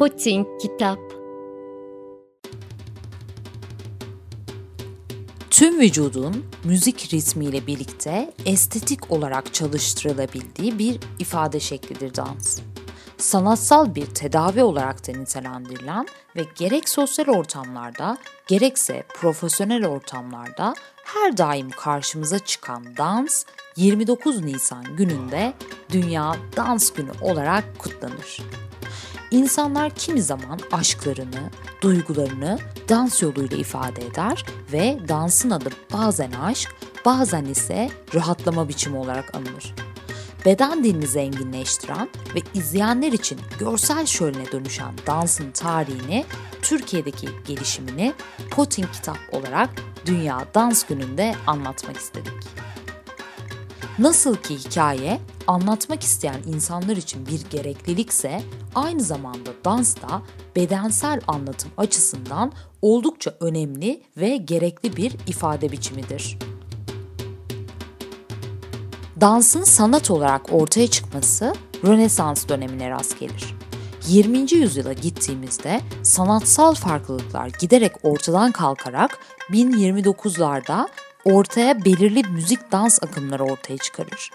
Poting Kitap Tüm vücudun müzik ritmiyle birlikte estetik olarak çalıştırılabildiği bir ifade şeklidir dans. Sanatsal bir tedavi olarak da nitelendirilen ve gerek sosyal ortamlarda gerekse profesyonel ortamlarda her daim karşımıza çıkan dans 29 Nisan gününde Dünya Dans Günü olarak kutlanır. İnsanlar kimi zaman aşklarını, duygularını dans yoluyla ifade eder ve dansın adı bazen aşk, bazen ise rahatlama biçimi olarak anılır. Beden dilini zenginleştiren ve izleyenler için görsel şöline dönüşen dansın tarihini, Türkiye'deki gelişimini Potting Kitap olarak Dünya Dans Günü'nde anlatmak istedik. Nasıl ki hikaye anlatmak isteyen insanlar için bir gereklilikse aynı zamanda dans da bedensel anlatım açısından oldukça önemli ve gerekli bir ifade biçimidir. Dansın sanat olarak ortaya çıkması Rönesans dönemine rast gelir. 20. yüzyıla gittiğimizde sanatsal farklılıklar giderek ortadan kalkarak 1029'larda ortaya belirli müzik dans akımları ortaya çıkarır.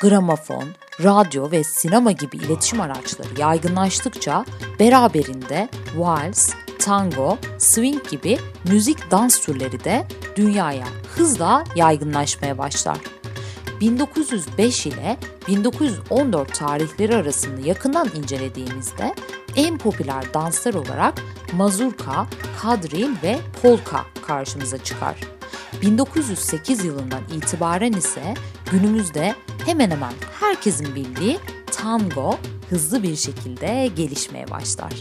Gramofon, radyo ve sinema gibi iletişim araçları yaygınlaştıkça beraberinde vals, tango, swing gibi müzik dans türleri de dünyaya hızla yaygınlaşmaya başlar. 1905 ile 1914 tarihleri arasında yakından incelediğimizde en popüler danslar olarak mazurka, kadril ve polka karşımıza çıkar. 1908 yılından itibaren ise günümüzde hemen hemen herkesin bildiği tango hızlı bir şekilde gelişmeye başlar.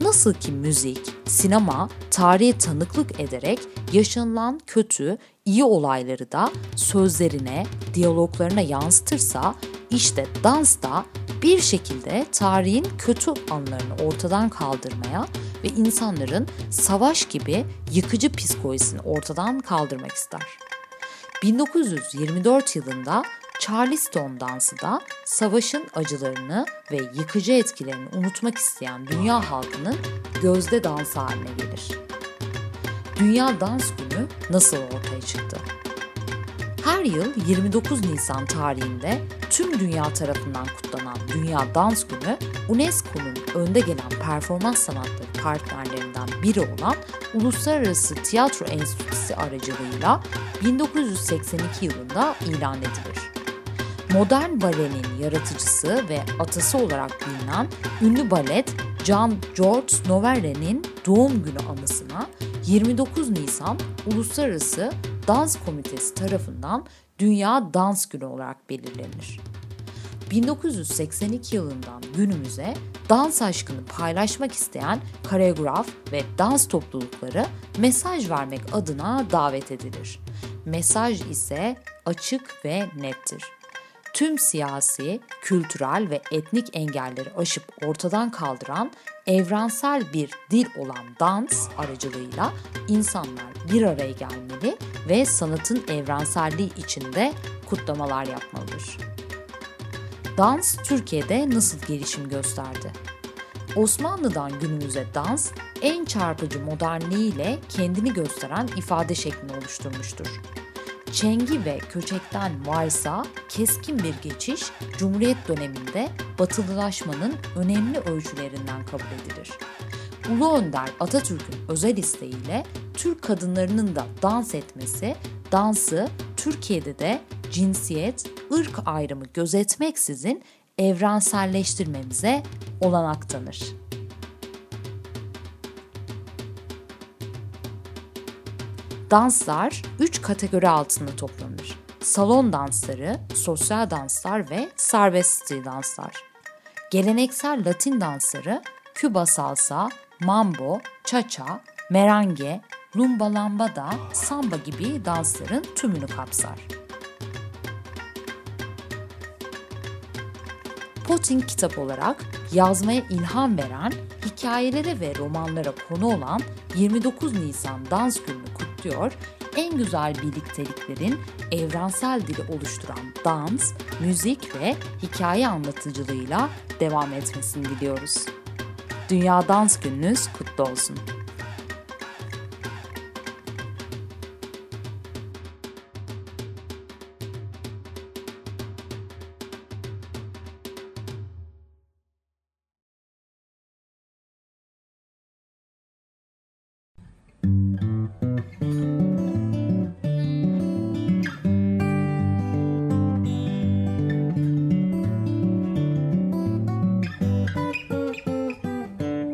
Nasıl ki müzik, sinema tarihe tanıklık ederek yaşanılan kötü, iyi olayları da sözlerine, diyaloglarına yansıtırsa işte dans da bir şekilde tarihin kötü anlarını ortadan kaldırmaya ve insanların savaş gibi yıkıcı psikolojisini ortadan kaldırmak ister. 1924 yılında Charleston dansı da savaşın acılarını ve yıkıcı etkilerini unutmak isteyen dünya halkının gözde dansı haline gelir. Dünya Dans Günü nasıl ortaya çıktı? Her yıl 29 Nisan tarihinde tüm dünya tarafından kutlanan Dünya Dans Günü, UNESCO'nun önde gelen performans sanatları partnerlerinden biri olan Uluslararası Tiyatro Enstitüsü aracılığıyla 1982 yılında ilan edilir. Modern balenin yaratıcısı ve atası olarak bilinen ünlü balet John George Noverre'nin doğum günü anısına 29 Nisan Uluslararası Dans Komitesi tarafından Dünya Dans Günü olarak belirlenir. 1982 yılından günümüze dans aşkını paylaşmak isteyen koreograf ve dans toplulukları mesaj vermek adına davet edilir. Mesaj ise açık ve nettir tüm siyasi, kültürel ve etnik engelleri aşıp ortadan kaldıran evrensel bir dil olan dans aracılığıyla insanlar bir araya gelmeli ve sanatın evrenselliği içinde kutlamalar yapmalıdır. Dans Türkiye'de nasıl gelişim gösterdi? Osmanlı'dan günümüze dans en çarpıcı modernliğiyle kendini gösteren ifade şeklini oluşturmuştur. Çengi ve köçekten varsa keskin bir geçiş Cumhuriyet döneminde batılılaşmanın önemli ölçülerinden kabul edilir. Ulu Önder Atatürk'ün özel isteğiyle Türk kadınlarının da dans etmesi, dansı Türkiye'de de cinsiyet, ırk ayrımı gözetmeksizin evrenselleştirmemize olanak tanır. Danslar 3 kategori altında toplanır. Salon dansları, sosyal danslar ve serbest stil danslar. Geleneksel Latin dansları Küba salsa, mambo, cha-cha, merengue, lumba lambada, samba gibi dansların tümünü kapsar. Potting kitap olarak yazmaya ilham veren, hikayelere ve romanlara konu olan 29 Nisan Dans Günü'nü kutluyor, en güzel birlikteliklerin evrensel dili oluşturan dans, müzik ve hikaye anlatıcılığıyla devam etmesini diliyoruz. Dünya Dans Gününüz kutlu olsun.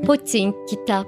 Putin Kitap